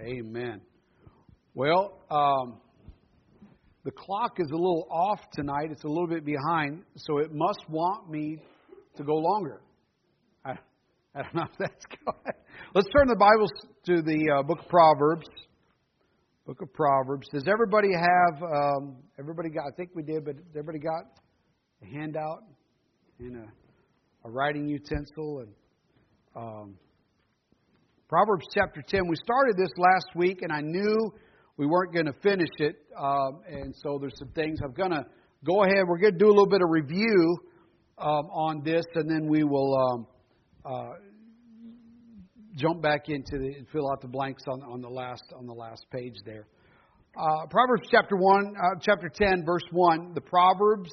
Amen. Well, um, the clock is a little off tonight. It's a little bit behind, so it must want me to go longer. I, I don't know if that's going. Let's turn the Bibles to the uh, book of Proverbs. Book of Proverbs. Does everybody have? Um, everybody got? I think we did, but everybody got a handout and a, a writing utensil and. Um, Proverbs chapter 10. We started this last week, and I knew we weren't going to finish it. Um, and so there's some things I'm going to go ahead. We're going to do a little bit of review um, on this, and then we will um, uh, jump back into the and fill out the blanks on, on the last on the last page there. Uh, Proverbs chapter one, uh, chapter ten, verse one. The Proverbs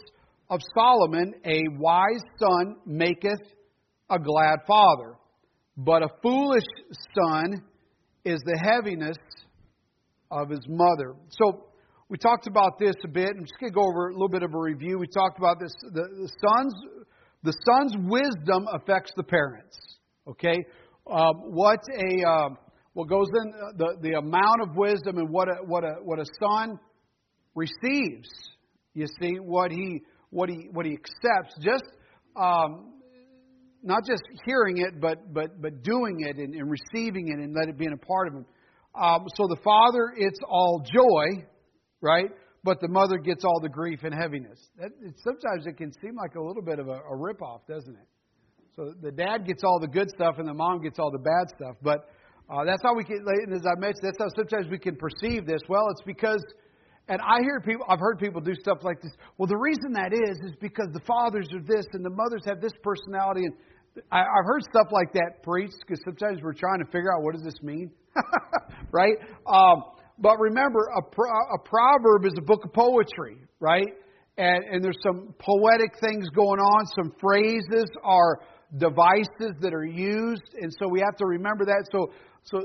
of Solomon: A wise son maketh a glad father but a foolish son is the heaviness of his mother. So we talked about this a bit. I'm just going to go over a little bit of a review. We talked about this. The, the son's the son's wisdom affects the parents. Okay, um, what a um, what goes in the the amount of wisdom and what a what a what a son receives. You see what he what he what he accepts. Just um, not just hearing it, but but but doing it and, and receiving it and let it be a part of him. Um, so the father, it's all joy, right? But the mother gets all the grief and heaviness. That, it, sometimes it can seem like a little bit of a, a ripoff, doesn't it? So the dad gets all the good stuff and the mom gets all the bad stuff. But uh, that's how we can, and as I mentioned, that's how sometimes we can perceive this. Well, it's because, and I hear people, I've heard people do stuff like this. Well, the reason that is, is because the fathers are this and the mothers have this personality. And I, I've heard stuff like that preached because sometimes we're trying to figure out what does this mean, right? Um, but remember, a, pro, a proverb is a book of poetry, right? And, and there's some poetic things going on. Some phrases are devices that are used, and so we have to remember that. So, so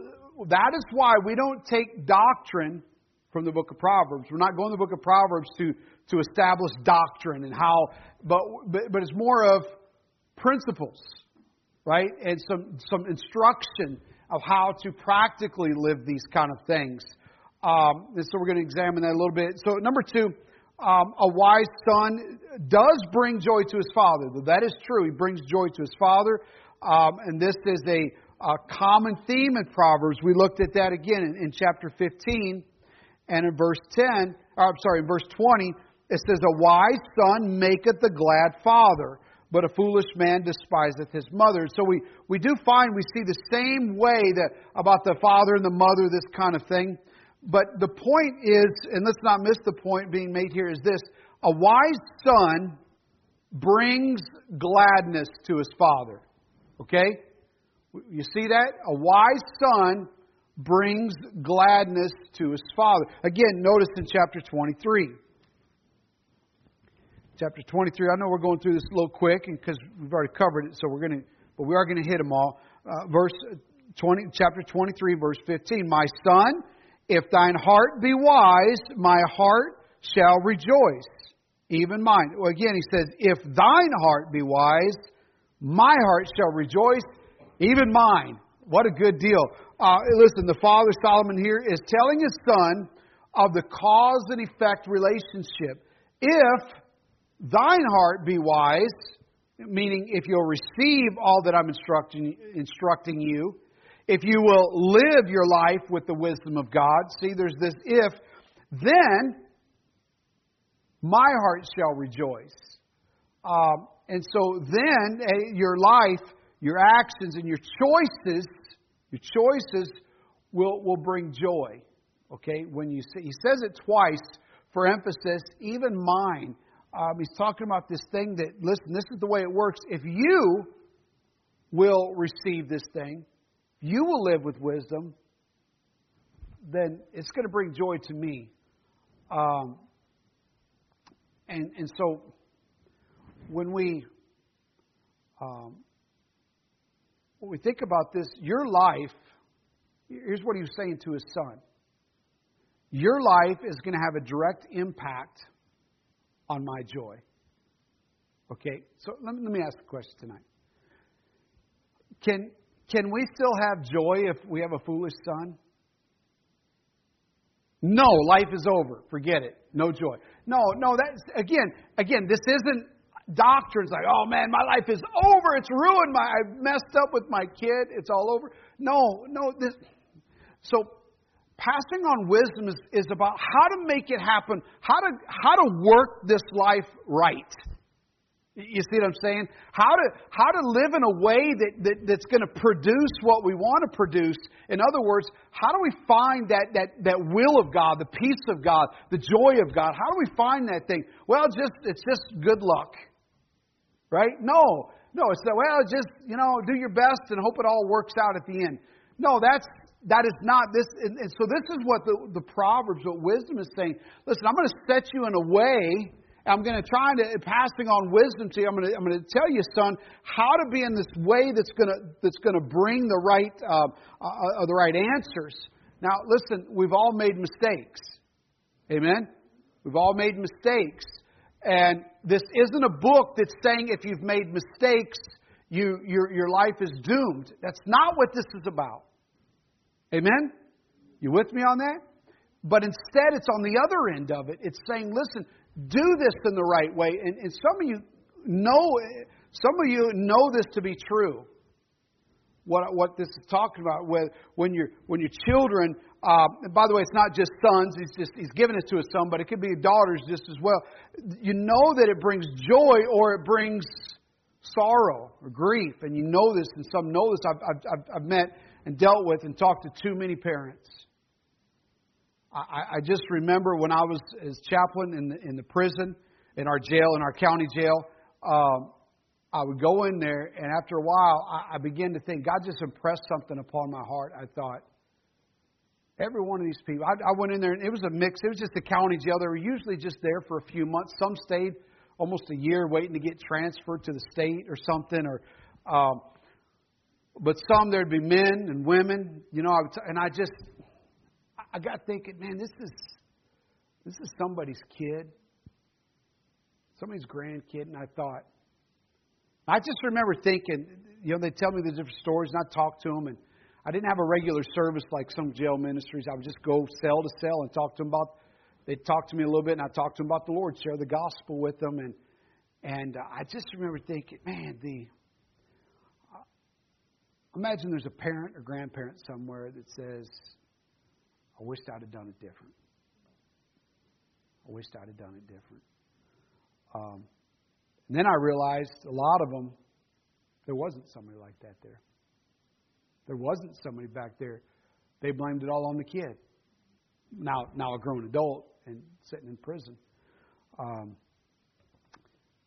that is why we don't take doctrine from the book of Proverbs. We're not going to the book of Proverbs to to establish doctrine and how, but but, but it's more of principles right? And some, some instruction of how to practically live these kind of things. Um, and so we're going to examine that a little bit. So, number two, um, a wise son does bring joy to his father. That is true. He brings joy to his father. Um, and this is a, a, common theme in Proverbs. We looked at that again in, in chapter 15 and in verse 10, or I'm sorry, in verse 20, it says, A wise son maketh the glad father but a foolish man despiseth his mother. So we, we do find we see the same way that about the father and the mother, this kind of thing. But the point is, and let's not miss the point being made here, is this a wise son brings gladness to his father. Okay? You see that? A wise son brings gladness to his father. Again, notice in chapter 23 chapter 23. I know we're going through this a little quick because we've already covered it, so we're going to, but we are going to hit them all. Uh, verse 20, chapter 23, verse 15. My son, if thine heart be wise, my heart shall rejoice, even mine. Well, again, he says, if thine heart be wise, my heart shall rejoice, even mine. What a good deal. Uh, listen, the father Solomon here is telling his son of the cause and effect relationship. If thine heart be wise, meaning if you'll receive all that I'm instructing, instructing you, if you will live your life with the wisdom of God, see, there's this if, then my heart shall rejoice. Um, and so then uh, your life, your actions, and your choices, your choices will, will bring joy. Okay, when you see, he says it twice for emphasis, even mine um, he's talking about this thing that, listen, this is the way it works. If you will receive this thing, you will live with wisdom, then it's going to bring joy to me. Um, and, and so when we um, when we think about this, your life, here's what he was saying to his son. Your life is going to have a direct impact on my joy. Okay, so let me, let me ask a question tonight. Can, can we still have joy if we have a foolish son? No, life is over. Forget it. No joy. No, no, that's again, again, this isn't doctrines like, oh man, my life is over. It's ruined. My I messed up with my kid. It's all over. No, no, this so passing on wisdom is, is about how to make it happen, how to how to work this life right. You see what I'm saying? How to how to live in a way that, that that's going to produce what we want to produce. In other words, how do we find that that that will of God, the peace of God, the joy of God? How do we find that thing? Well, just it's just good luck, right? No, no, it's that. Well, just you know, do your best and hope it all works out at the end. No, that's that is not this. And, and so this is what the the proverbs, what wisdom is saying. Listen, I'm going to set you in a way I'm going to try to passing on wisdom to you. I'm going to, I'm going to tell you, son, how to be in this way that's going to that's going to bring the right uh, uh, uh, the right answers. Now, listen, we've all made mistakes. Amen. We've all made mistakes, and this isn't a book that's saying if you've made mistakes, you your your life is doomed. That's not what this is about. Amen. You with me on that? But instead, it's on the other end of it. It's saying, listen, do this in the right way. And, and some of you know, some of you know this to be true. What, what this is talking about, when, when, your when your children, uh, by the way, it's not just sons, he's, just, he's giving it to his son, but it could be daughters just as well. You know that it brings joy or it brings sorrow or grief, and you know this, and some know this. I've, I've, I've met and dealt with and talked to too many parents I, I just remember when I was as chaplain in the, in the prison, in our jail, in our county jail, um, I would go in there, and after a while, I, I began to think God just impressed something upon my heart. I thought, every one of these people, I, I went in there, and it was a mix. It was just a county jail. They were usually just there for a few months. Some stayed almost a year waiting to get transferred to the state or something, or. Um, but some there'd be men and women, you know, and I just I got thinking, man, this is this is somebody's kid, somebody's grandkid, and I thought, I just remember thinking, you know, they tell me the different stories, and I talk to them, and I didn't have a regular service like some jail ministries. I would just go cell to cell and talk to them about. They'd talk to me a little bit, and I talked to them about the Lord, share the gospel with them, and and uh, I just remember thinking, man, the imagine there's a parent or grandparent somewhere that says, I wished I'd have done it different. I wished I'd have done it different. Um, and then I realized a lot of them, there wasn't somebody like that there. There wasn't somebody back there. They blamed it all on the kid. Now, now a grown adult and sitting in prison. Um,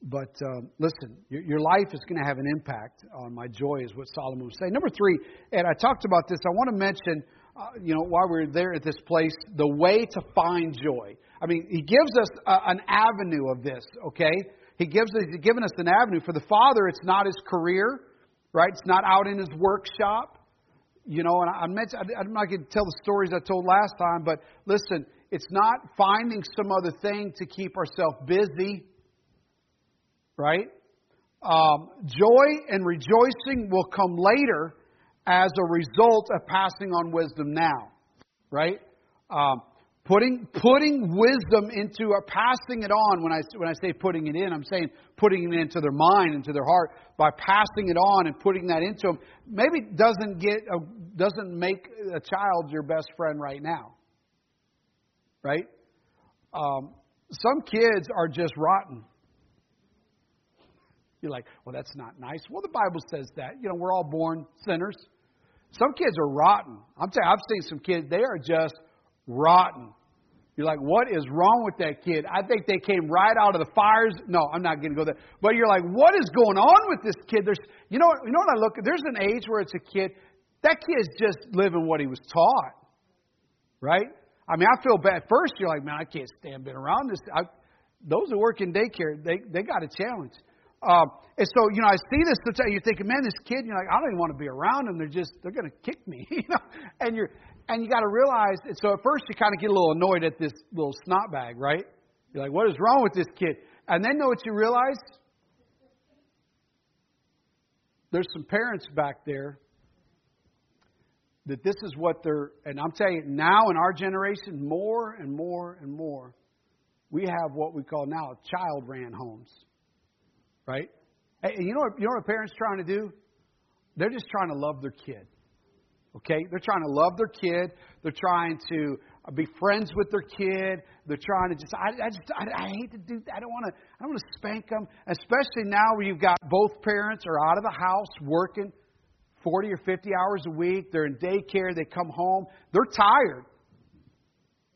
but uh, listen, your, your, life is going to have an impact on my joy, is what Solomon was saying. Number three, and I talked about this. I want to mention uh, you know, while we're there at this place, the way to find joy. I mean, he gives us a, an avenue of this, okay? He gives us, he's given us an avenue. For the father, it's not his career, right? It's not out in his workshop. You know, and I, I mentioned, I, I'm not going to tell the stories I told last time, but listen, it's not finding some other thing to keep ourselves busy, right? Um, joy and rejoicing will come later as a result of passing on wisdom now, right? Um, putting putting wisdom into or passing it on. When I when I say putting it in, I'm saying putting it into their mind, into their heart by passing it on and putting that into them. Maybe doesn't get a, doesn't make a child your best friend right now, right? Um, some kids are just rotten. You're like, well, that's not nice. Well, the Bible says that. You know, we're all born sinners. Some kids are rotten. I'm you, I've seen some kids, they are just rotten. You're like, what is wrong with that kid? I think they came right out of the fires. No, I'm not going to go there. But you're like, what is going on with this kid? There's, you know, you know what I look at? There's an age where it's a kid. That kid's just living what he was taught, right? I mean, I feel bad. First, you're like, man, I can't stand being around this. I, those who work in daycare, they they got a challenge. Um, and so, you know, I see this, you're thinking, man, this kid, you're like, I don't even want to be around them. They're just, they're going to kick me, you know. And you're, and you got to realize. And So at first, you kind of get a little annoyed at this little snot bag, right? You're like, what is wrong with this kid? And then know what you realize? There's some parents back there that this is what they're, and I'm telling you, now in our generation, more and more and more, we have what we call now child ran homes. Right? And you know what, you know what parents trying to do? They're just trying to love their kid. Okay? They're trying to love their kid. They're trying to uh, be friends with their kid. They're trying to just, I, I just, I, I hate to do. I don't want to, I don't want to spank them. Especially now where you've got both parents are out of the house working 40 or 50 hours a week. They're in daycare. They come home. They're tired.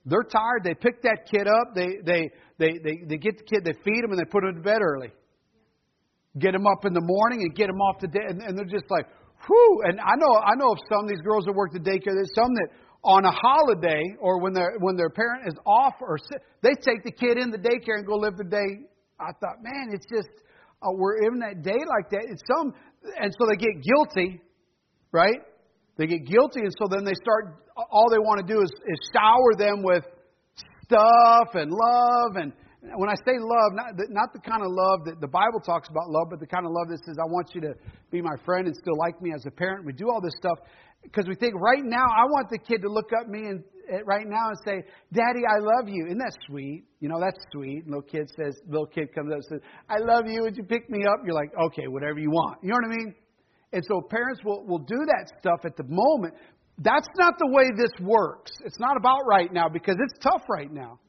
They're tired. They pick that kid up. They, they, they, they, they get the kid, they feed him, and they put him to bed early. Get him up in the morning and get him off to day. And, and they're just like, whew. And I know, I know of some of these girls that work the daycare, there's some that on a holiday or when their when their parent is off or sick, they take the kid in the daycare and go live the day. I thought, man, it's just uh, we're in that day like that. It's some, and so they get guilty, right? They get guilty, and so then they start. All they want to do is, is shower them with stuff and love and when I say love, not the, not the kind of love that the Bible talks about love, but the kind of love that says, I want you to be my friend and still like me as a parent. We do all this stuff because we think right now, I want the kid to look up me and eh, right now and say, Daddy, I love you. Isn't that sweet? You know, that's sweet. And little kid says, little kid comes up and says, I love you. Would you pick me up? You're like, okay, whatever you want. You know what I mean? And so parents will, will do that stuff at the moment. That's not the way this works. It's not about right now because it's tough right now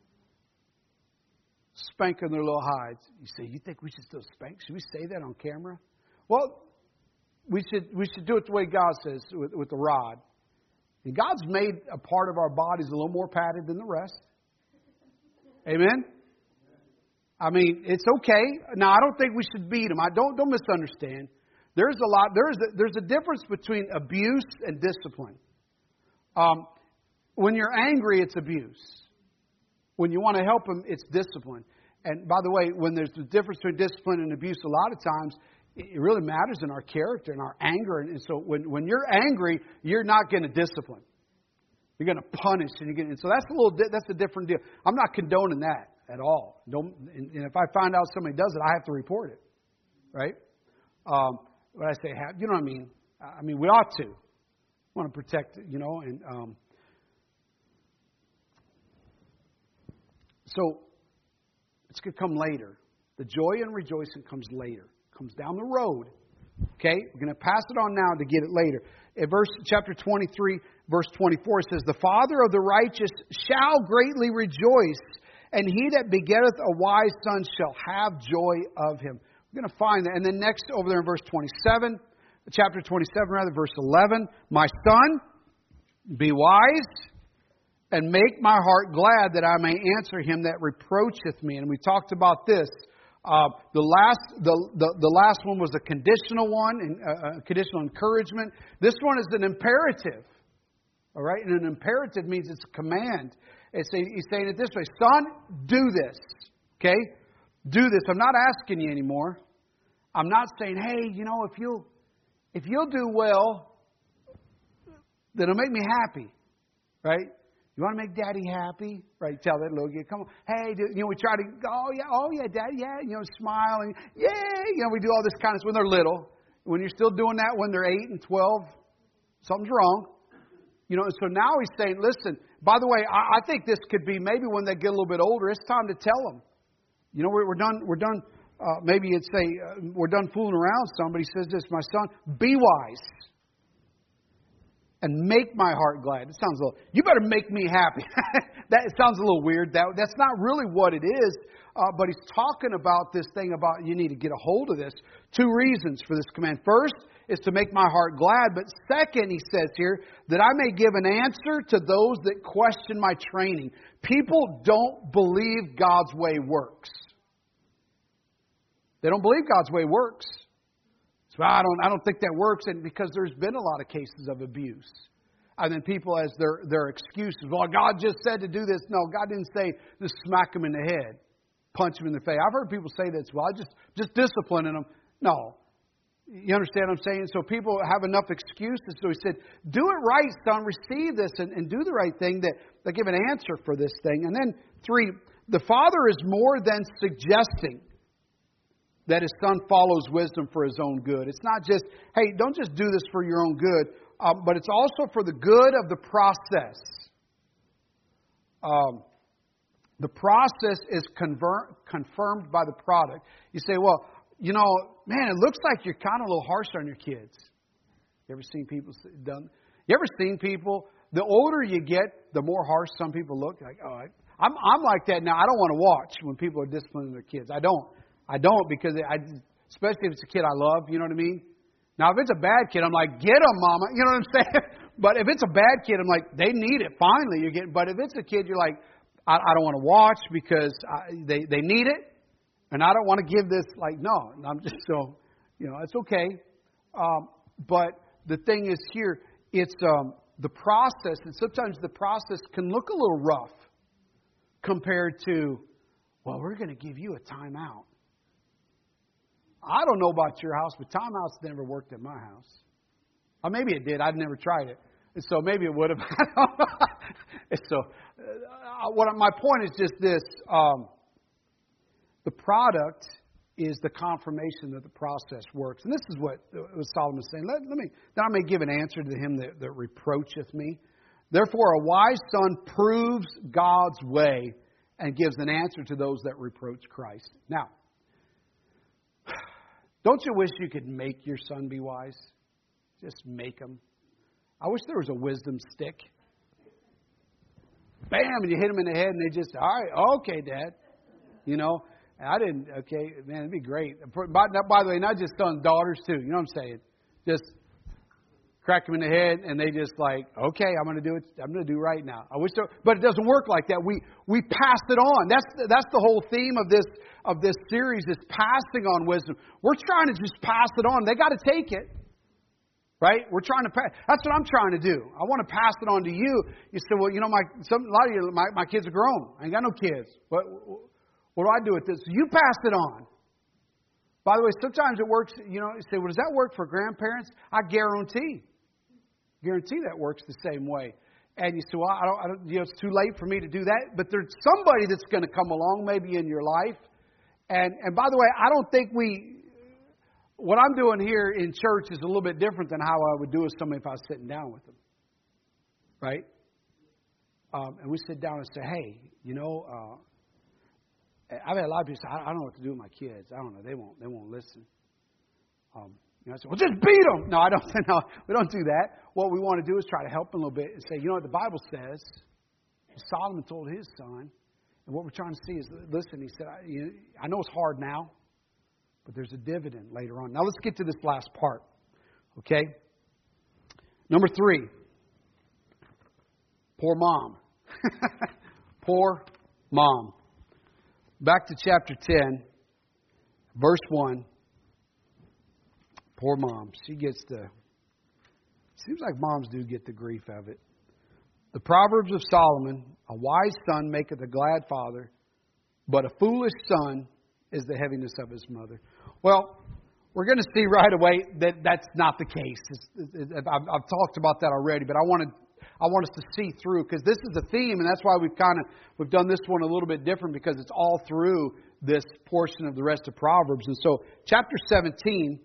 spanking their little hides. You say, you think we should still spank? Should we say that on camera? Well, we should we should do it the way God says with, with the rod. And God's made a part of our bodies a little more padded than the rest. Amen. I mean, it's okay. Now, I don't think we should beat them. I don't don't misunderstand. There's a lot. There's a, there's a difference between abuse and discipline. Um, when you're angry, it's abuse. When you want to help them, it's discipline. And by the way, when there's a difference between discipline and abuse, a lot of times it really matters in our character and our anger. And so when, when you're angry, you're not going to discipline. You're going to punish, and, you're going and so that's a little that's a different deal. I'm not condoning that at all. Don't, and, and if I find out somebody does it, I have to report it, right? Um, when I say have, you know what I mean? I mean we ought to. We want to protect, you know, and um, So it's going to come later. The joy and rejoicing comes later, comes down the road. Okay, we're going to pass it on now to get it later. In verse chapter 23, verse 24, it says, "The father of the righteous shall greatly rejoice, and he that begetteth a wise son shall have joy of him." We're going to find that. And then next over there in verse 27, chapter 27, rather, verse 11, "My son, be wise." And make my heart glad that I may answer him that reproacheth me. And we talked about this. Uh, the last, the, the, the, last one was a conditional one, and uh, a conditional encouragement. This one is an imperative. All right, and an imperative means it's a command. It's a, he's saying it this way: Son, do this. Okay, do this. I'm not asking you anymore. I'm not saying, hey, you know, if you'll if you'll do well, then it'll make me happy. Right? You want to make daddy happy? Right? Tell that little kid, come on. Hey, do, you know, we try to, oh, yeah, oh, yeah, daddy, yeah, you know, smile and, yeah, you know, we do all this kind of stuff when they're little. When you're still doing that when they're 8 and 12, something's wrong. You know, so now he's saying, listen, by the way, I, I think this could be maybe when they get a little bit older, it's time to tell them. You know, we're, we're done, we're done, uh, maybe it's say, uh, we're done fooling around. Somebody says this, my son, be wise and make my heart glad. It sounds a little, you better make me happy. that sounds a little weird. That, that's not really what it is, uh, but he's talking about this thing about you need to get a hold of this. Two reasons for this command. First is to make my heart glad, but second, he says here, that I may give an answer to those that question my training. People don't believe God's way works. They don't believe God's way works. So I don't, I don't think that works, and because there's been a lot of cases of abuse. And then people, as their, their excuses, well, God just said to do this. No, God didn't say just smack them in the head, punch them in the face. I've heard people say this. Well, I just just disciplining them. No, you understand what I'm saying? So people have enough excuses. So he said, Do it right, son. Receive this and, and do the right thing that they give an answer for this thing. And then, three, the father is more than suggesting that his son follows wisdom for his own good. It's not just, hey, don't just do this for your own good. um, but it's also for the good of the process. Um, the process is conver- confirmed by the product. You say, well, you know, man, it looks like you're kind of a little harsh on your kids. You ever seen people done? You ever seen people? The older you get, the more harsh some people look. Like, oh, I, I'm I'm like that now. I don't want to watch when people are disciplining their kids. I don't. I don't because I, especially if it's a kid I love. You know what I mean? Now, if it's a bad kid, I'm like, get him, mama. You know what I'm saying? but if it's a bad kid, I'm like, they need it. Finally, you're getting. But if it's a kid, you're like, I, I don't want to watch because I, they they need it, and I don't want to give this. Like, no, I'm just so, you know, it's okay. Um, but the thing is here, it's um, the process, and sometimes the process can look a little rough compared to, well, we're going to give you a timeout. I don't know about your house, but timeouts never worked at my house. Or maybe it did. I've never tried it. And so maybe it would have. so, uh, what my point is just this: um, the product is the confirmation that the process works, and this is what, what Solomon is saying. Let, let me that I may give an answer to him that, that reproacheth me. Therefore, a wise son proves God's way and gives an answer to those that reproach Christ. Now, don't you wish you could make your son be wise? Just make him. I wish there was a wisdom stick. Bam, and you hit him in the head, and they just, all right, okay, Dad. You know, I didn't, okay, man, it'd be great. By, by the way, not just sons, daughters too. You know what I'm saying? Just crack them in the head, and they just like, okay, I'm going to do it. I'm going to do right now. I wish, so, but it doesn't work like that. We we pass it on. That's that's the whole theme of this of this series is passing on wisdom. We're trying to just pass it on. They got to take it. Right? We're trying to pass. That's what I'm trying to do. I want to pass it on to you. You say, well, you know, my some, a lot of you, my, my kids are grown. I ain't got no kids. What what do I do with this? You pass it on. By the way, sometimes it works. You know, you say, well, does that work for grandparents? I guarantee Guarantee that works the same way. And you say, well, I don't, I don't, you know, it's too late for me to do that. But there's somebody that's going to come along maybe in your life. And, and by the way, I don't think we, what I'm doing here in church is a little bit different than how I would do with somebody if I was sitting down with them. Right? Um, and we sit down and say, hey, you know, uh, I've had a lot of people say, I, I don't know what to do with my kids. I don't know. They won't, they won't listen. Um, you know, I said, well, just beat them. No, I don't. No, we don't do that. What we want to do is try to help them a little bit and say, you know what the Bible says. Solomon told his son, and what we're trying to see is, listen. He said, I, you, I know it's hard now, but there's a dividend later on. Now let's get to this last part. Okay. Number three. Poor mom. Poor mom. Back to chapter 10, verse 1. Poor mom. She gets the. Seems like moms do get the grief of it. The Proverbs of Solomon A wise son maketh a glad father, but a foolish son is the heaviness of his mother. Well, we're going to see right away that that's not the case. It's, it's, I've, I've talked about that already, but I want to I want us to see through because this is a theme, and that's why we've kind of we've done this one a little bit different because it's all through this portion of the rest of Proverbs. And so, chapter 17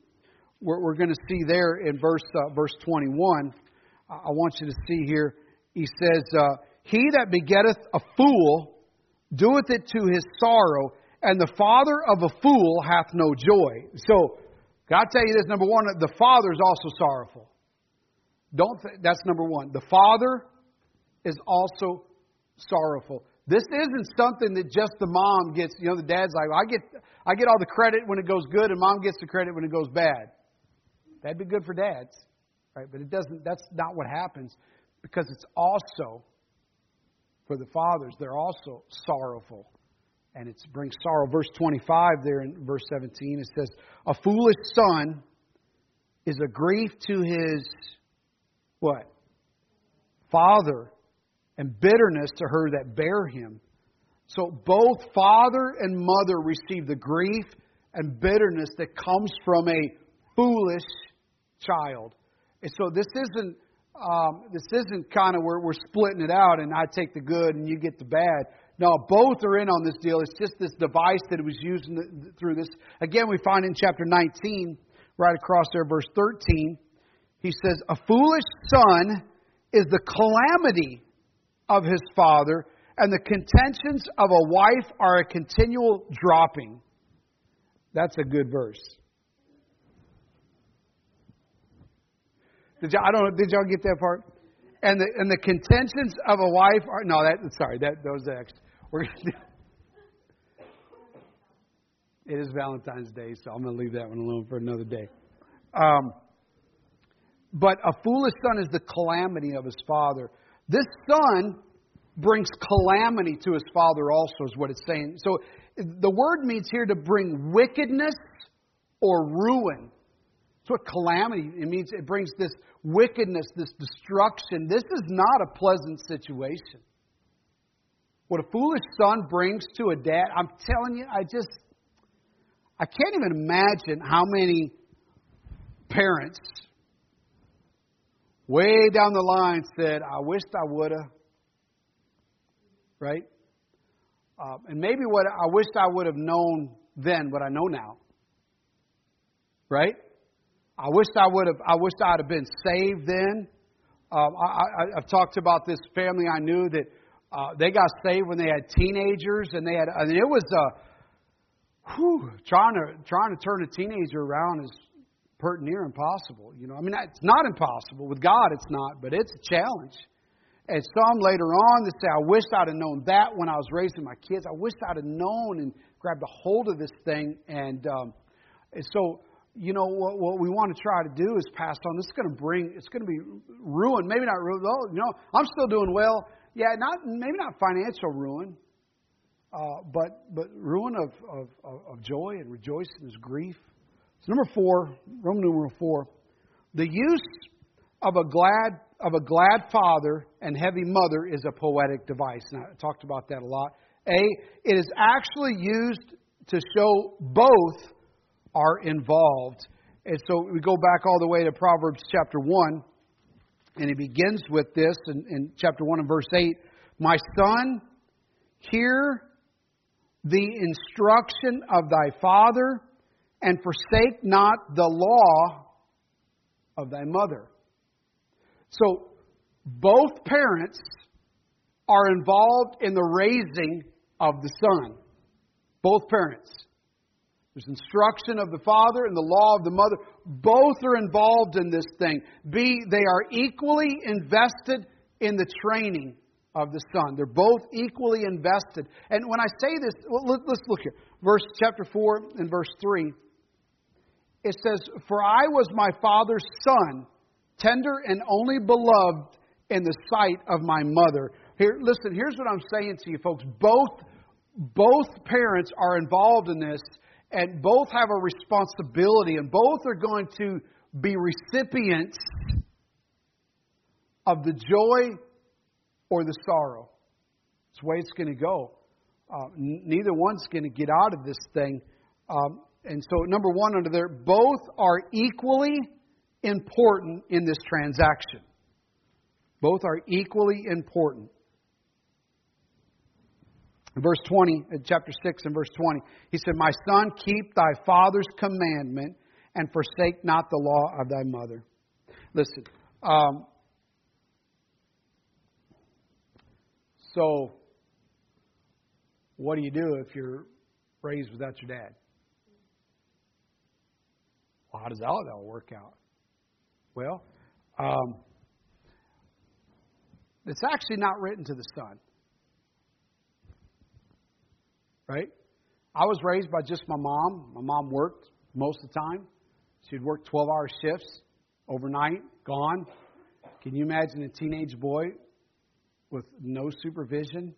we're, we're going to see there in verse uh, verse 21. I want you to see here. He says, uh, "He that begetteth a fool doeth it to his sorrow, and the father of a fool hath no joy." So, God tell you this: number one, the father is also sorrowful. Don't. Th- that's number one. The father is also sorrowful. This isn't something that just the mom gets. You know, the dad's like, I get, I get all the credit when it goes good, and mom gets the credit when it goes bad. That'd be good for dads, right? But it doesn't. That's not what happens because it's also for the fathers. They're also sorrowful, and it brings sorrow. Verse 25 there in verse 17 it says, "A foolish son is a grief to his what father, and bitterness to her that bear him." So both father and mother receive the grief and bitterness that comes from a foolish child. And so this isn't um, this isn't kind of where we're splitting it out and I take the good and you get the bad. No, both are in on this deal. It's just this device that was using through this. Again, we find in chapter 19, right across there, verse 13, he says, A foolish son is the calamity of his father, and the contentions of a wife are a continual dropping. That's a good verse. Did y'all, I don't know, did y'all get that part? And the and the contentions of a wife are no that sorry that those extra. We're gonna do, it is Valentine's Day, so I'm going to leave that one alone for another day. Um, but a foolish son is the calamity of his father. This son brings calamity to his father, also, is what it's saying. So the word means here to bring wickedness or ruin. That's what calamity it means. It brings this wickedness, this destruction. This is not a pleasant situation. What a foolish son brings to a dad, I'm telling you, I just I can't even imagine how many parents way down the line said, I wished I would have. Right? Uh, and maybe what I wished I would have known then what I know now. Right? I wished I would have. I wished I'd have been saved then. Um, I, I, I've talked about this family I knew that uh, they got saved when they had teenagers, and they had. I mean, it was a whew, trying to trying to turn a teenager around is pert near impossible. You know, I mean, it's not impossible with God. It's not, but it's a challenge. And some later on they say, "I wish I'd have known that when I was raising my kids. I wish I'd have known and grabbed a hold of this thing." And, um, and so, you know, what, what we want to try to do is pass on. This is going to bring. It's going to be ruin. Maybe not ruin. Oh, you know, I'm still doing well. Yeah, not maybe not financial ruin, uh, but but ruin of, of, of joy and rejoicing is grief. So number four, Roman numeral four, the use of a glad of a glad father and heavy mother is a poetic device. And I talked about that a lot. A, it is actually used to show both are involved. And so we go back all the way to Proverbs chapter 1, and it begins with this in, in chapter 1 and verse 8 My son, hear the instruction of thy father, and forsake not the law of thy mother. So, both parents are involved in the raising of the son. Both parents. There's instruction of the father and the law of the mother. Both are involved in this thing. B, they are equally invested in the training of the Son. They're both equally invested. And when I say this, let's look here. Verse chapter 4 and verse 3. It says, For I was my father's son, tender and only beloved in the sight of my mother. Here, listen, here's what I'm saying to you folks. Both, both parents are involved in this, and both have a responsibility, and both are going to be recipients of the joy or the sorrow. It's the way it's going to go. Uh, neither one's going to get out of this thing. Um, and so, number one, under there, both are equally important in this transaction. Both are equally important. In verse 20, chapter 6 and verse 20, he said, My son, keep thy father's commandment and forsake not the law of thy mother. Listen, um, So, what do you do if you're raised without your dad? Well, how does all that work out? Well, um, it's actually not written to the son. Right? I was raised by just my mom. My mom worked most of the time. She'd work 12 hour shifts overnight, gone. Can you imagine a teenage boy with no supervision.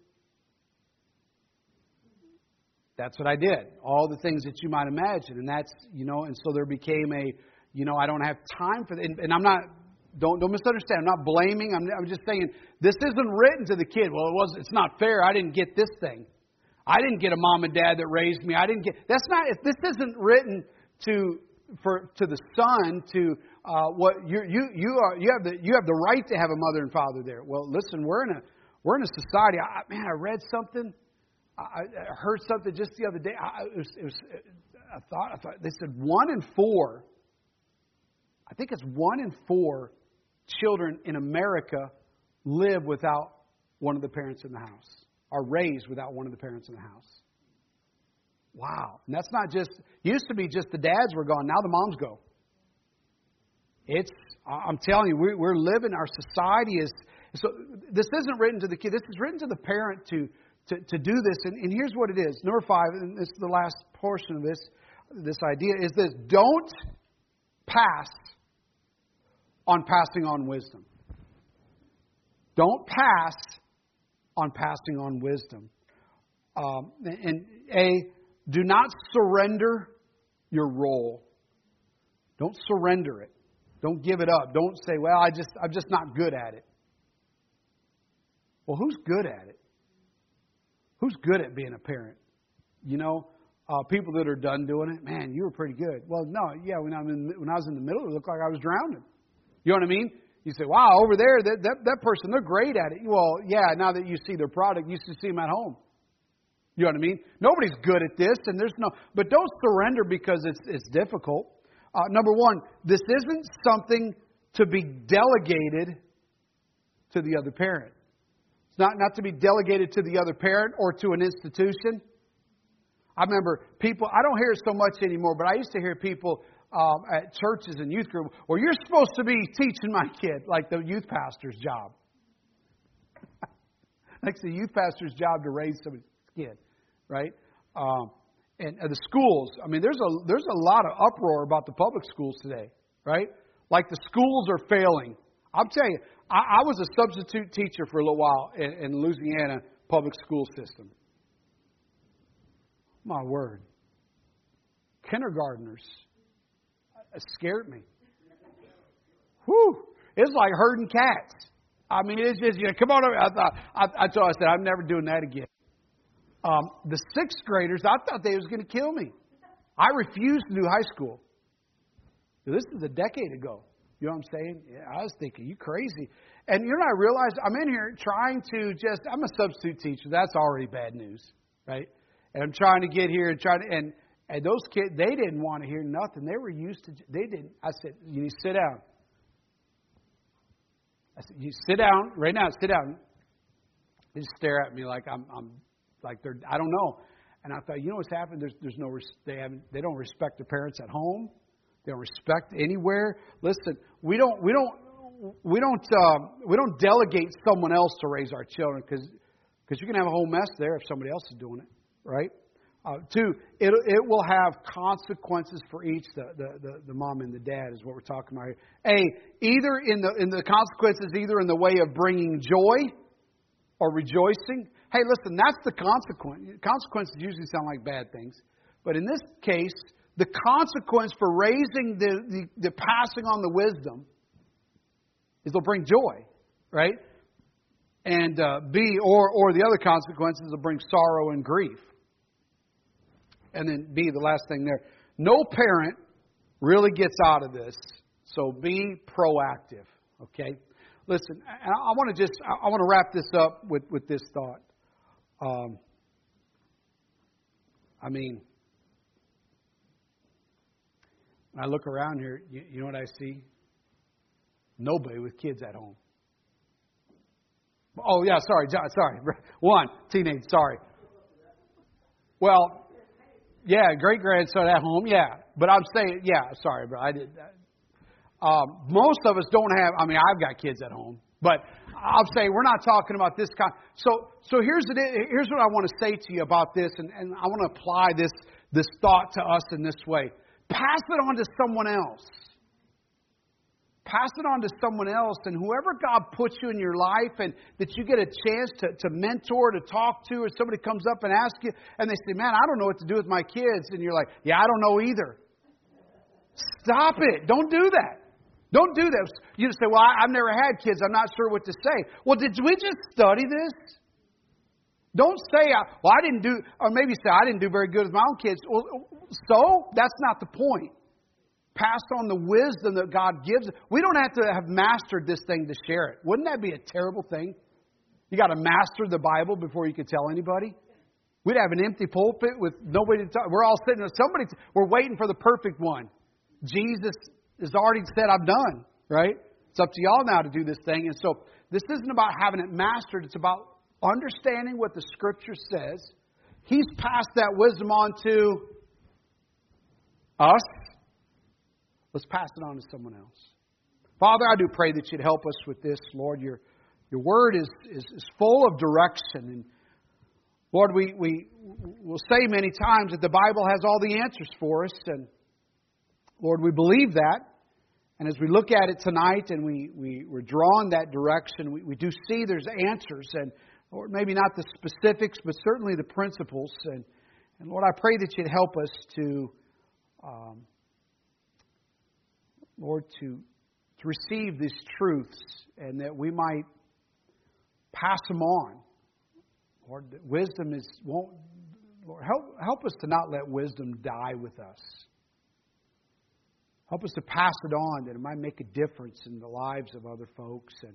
That's what I did. All the things that you might imagine. And that's, you know, and so there became a, you know, I don't have time for that. And, and I'm not, don't, don't misunderstand. I'm not blaming. I'm, I'm just saying this isn't written to the kid. Well, it was, it's not fair. I didn't get this thing. I didn't get a mom and dad that raised me. I didn't get, that's not, this isn't written to, for, to the son to, uh, what you you you are you have the you have the right to have a mother and father there. Well, listen, we're in a we're in a society. I, man, I read something. I, I heard something just the other day. I, it was, it was, I thought I thought they said one in four I think it's one in four children in America live without one of the parents in the house, are raised without one of the parents in the house. Wow. And that's not just, used to be just the dads were gone, now the moms go. It's, I'm telling you, we're living, our society is, so this isn't written to the kid, this is written to the parent to, to, to do this. And, and here's what it is. Number five, and this is the last portion of this, this idea, is this don't pass on passing on wisdom. Don't pass on passing on wisdom. Um, and A, do not surrender your role. Don't surrender it. Don't give it up. Don't say, well, I just, I'm just not good at it. Well, who's good at it? Who's good at being a parent? You know, uh, people that are done doing it, man, you were pretty good. Well, no, yeah, when, I'm in, when I was in the middle, it looked like I was drowning. You know what I mean? You say, wow, over there, that, that, that person, they're great at it. Well, yeah, now that you see their product, you to see them at home. You know what I mean? Nobody's good at this, and there's no, but don't surrender because it's, it's difficult. Uh, number one, this isn't something to be delegated to the other parent. It's not, not to be delegated to the other parent or to an institution. I remember people, I don't hear it so much anymore, but I used to hear people um, at churches and youth group, well, you're supposed to be teaching my kid, like the youth pastor's job. like the youth pastor's job to raise somebody's kid, right? Um, and uh, the schools, I mean, there's a, there's a lot of uproar about the public schools today, right? Like the schools are failing. I'm telling you, I, I was a substitute teacher for a little while in, in Louisiana public school system. My word. Kindergartners it scared me. Whew. It's like herding cats. I mean, it's just, you know, come on over. I, thought, I, I told I said, I'm never doing that again. Um, the sixth graders, I thought they was going to kill me. I refused to do high school. This is a decade ago. You know what I'm saying? Yeah, I was thinking, you crazy. And you know, I realized I'm in here trying to just, I'm a substitute teacher. That's already bad news, right? And I'm trying to get here and trying to, and and those kids, they didn't want to hear nothing. They were used to, they didn't. I said, you need to sit down. I said, you sit down right now, sit down. They just stare at me like I'm, I'm like they're, I don't know. And I thought, you know what's happened? There's, there's no, they haven't, they don't respect their parents at home. They don't respect anywhere. Listen, we don't, we don't, we don't, uh, we don't delegate someone else to raise our children because, because you can have a whole mess there if somebody else is doing it, right? Uh, two, it, it will have consequences for each, the, the, the, the, mom and the dad is what we're talking about here. A, either in the, in the consequences, either in the way of bringing joy or rejoicing. Hey, listen, that's the consequence. Consequences usually sound like bad things. But in this case, the consequence for raising the, the, the passing on the wisdom is they'll bring joy, right? And uh, B, or, or the other consequences will bring sorrow and grief and then B, the last thing there. No parent really gets out of this, so be proactive. Okay? Listen, I, I want to just I, want to wrap this up with, with this thought. Um, I mean, when I look around here, you, you know what I see? Nobody with kids at home. Oh yeah, sorry, sorry. One teenage. Sorry. Well, yeah, great grandson at home. Yeah, but I'm saying, yeah, sorry, bro. I did. Um, most of us don't have. I mean, I've got kids at home, but I'll say we're not talking about this kind. So, so here's the, here's what I want to say to you about this, and, and I want to apply this this thought to us in this way. Pass it on to someone else. Pass it on to someone else, and whoever God puts you in your life, and that you get a chance to, to mentor, to talk to, or somebody comes up and asks you, and they say, Man, I don't know what to do with my kids. And you're like, Yeah, I don't know either. Stop it. Don't do that. Don't do that. You say, Well, I, I've never had kids. I'm not sure what to say. Well, did we just study this? Don't say, Well, I didn't do, or maybe say, I didn't do very good with my own kids. Well, so? That's not the point pass on the wisdom that God gives. We don't have to have mastered this thing to share it. Wouldn't that be a terrible thing? You got to master the Bible before you can tell anybody. We'd have an empty pulpit with nobody to talk. We're all sitting there. Somebody. We're waiting for the perfect one. Jesus has already said, I'm done, right? It's up to y'all now to do this thing. And so this isn't about having it mastered, it's about understanding what the Scripture says. He's passed that wisdom on to us. Let's pass it on to someone else. Father, I do pray that you'd help us with this, Lord. Your, your word is, is, is full of direction. And Lord, we, we will say many times that the Bible has all the answers for us. And Lord, we believe that. And as we look at it tonight and we, we, we're drawn that direction, we, we do see there's answers. And Lord, maybe not the specifics, but certainly the principles. And, and Lord, I pray that you'd help us to, um, Lord, to to receive these truths and that we might pass them on. Lord, wisdom is won't Lord help help us to not let wisdom die with us. Help us to pass it on that it might make a difference in the lives of other folks and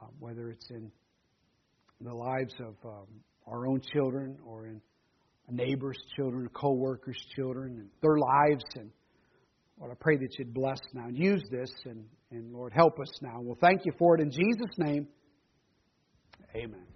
um, whether it's in the lives of um, our own children or in a neighbor's children, a co-worker's children, and their lives and Lord, I pray that you'd bless now and use this, and, and Lord, help us now. We'll thank you for it in Jesus' name. Amen.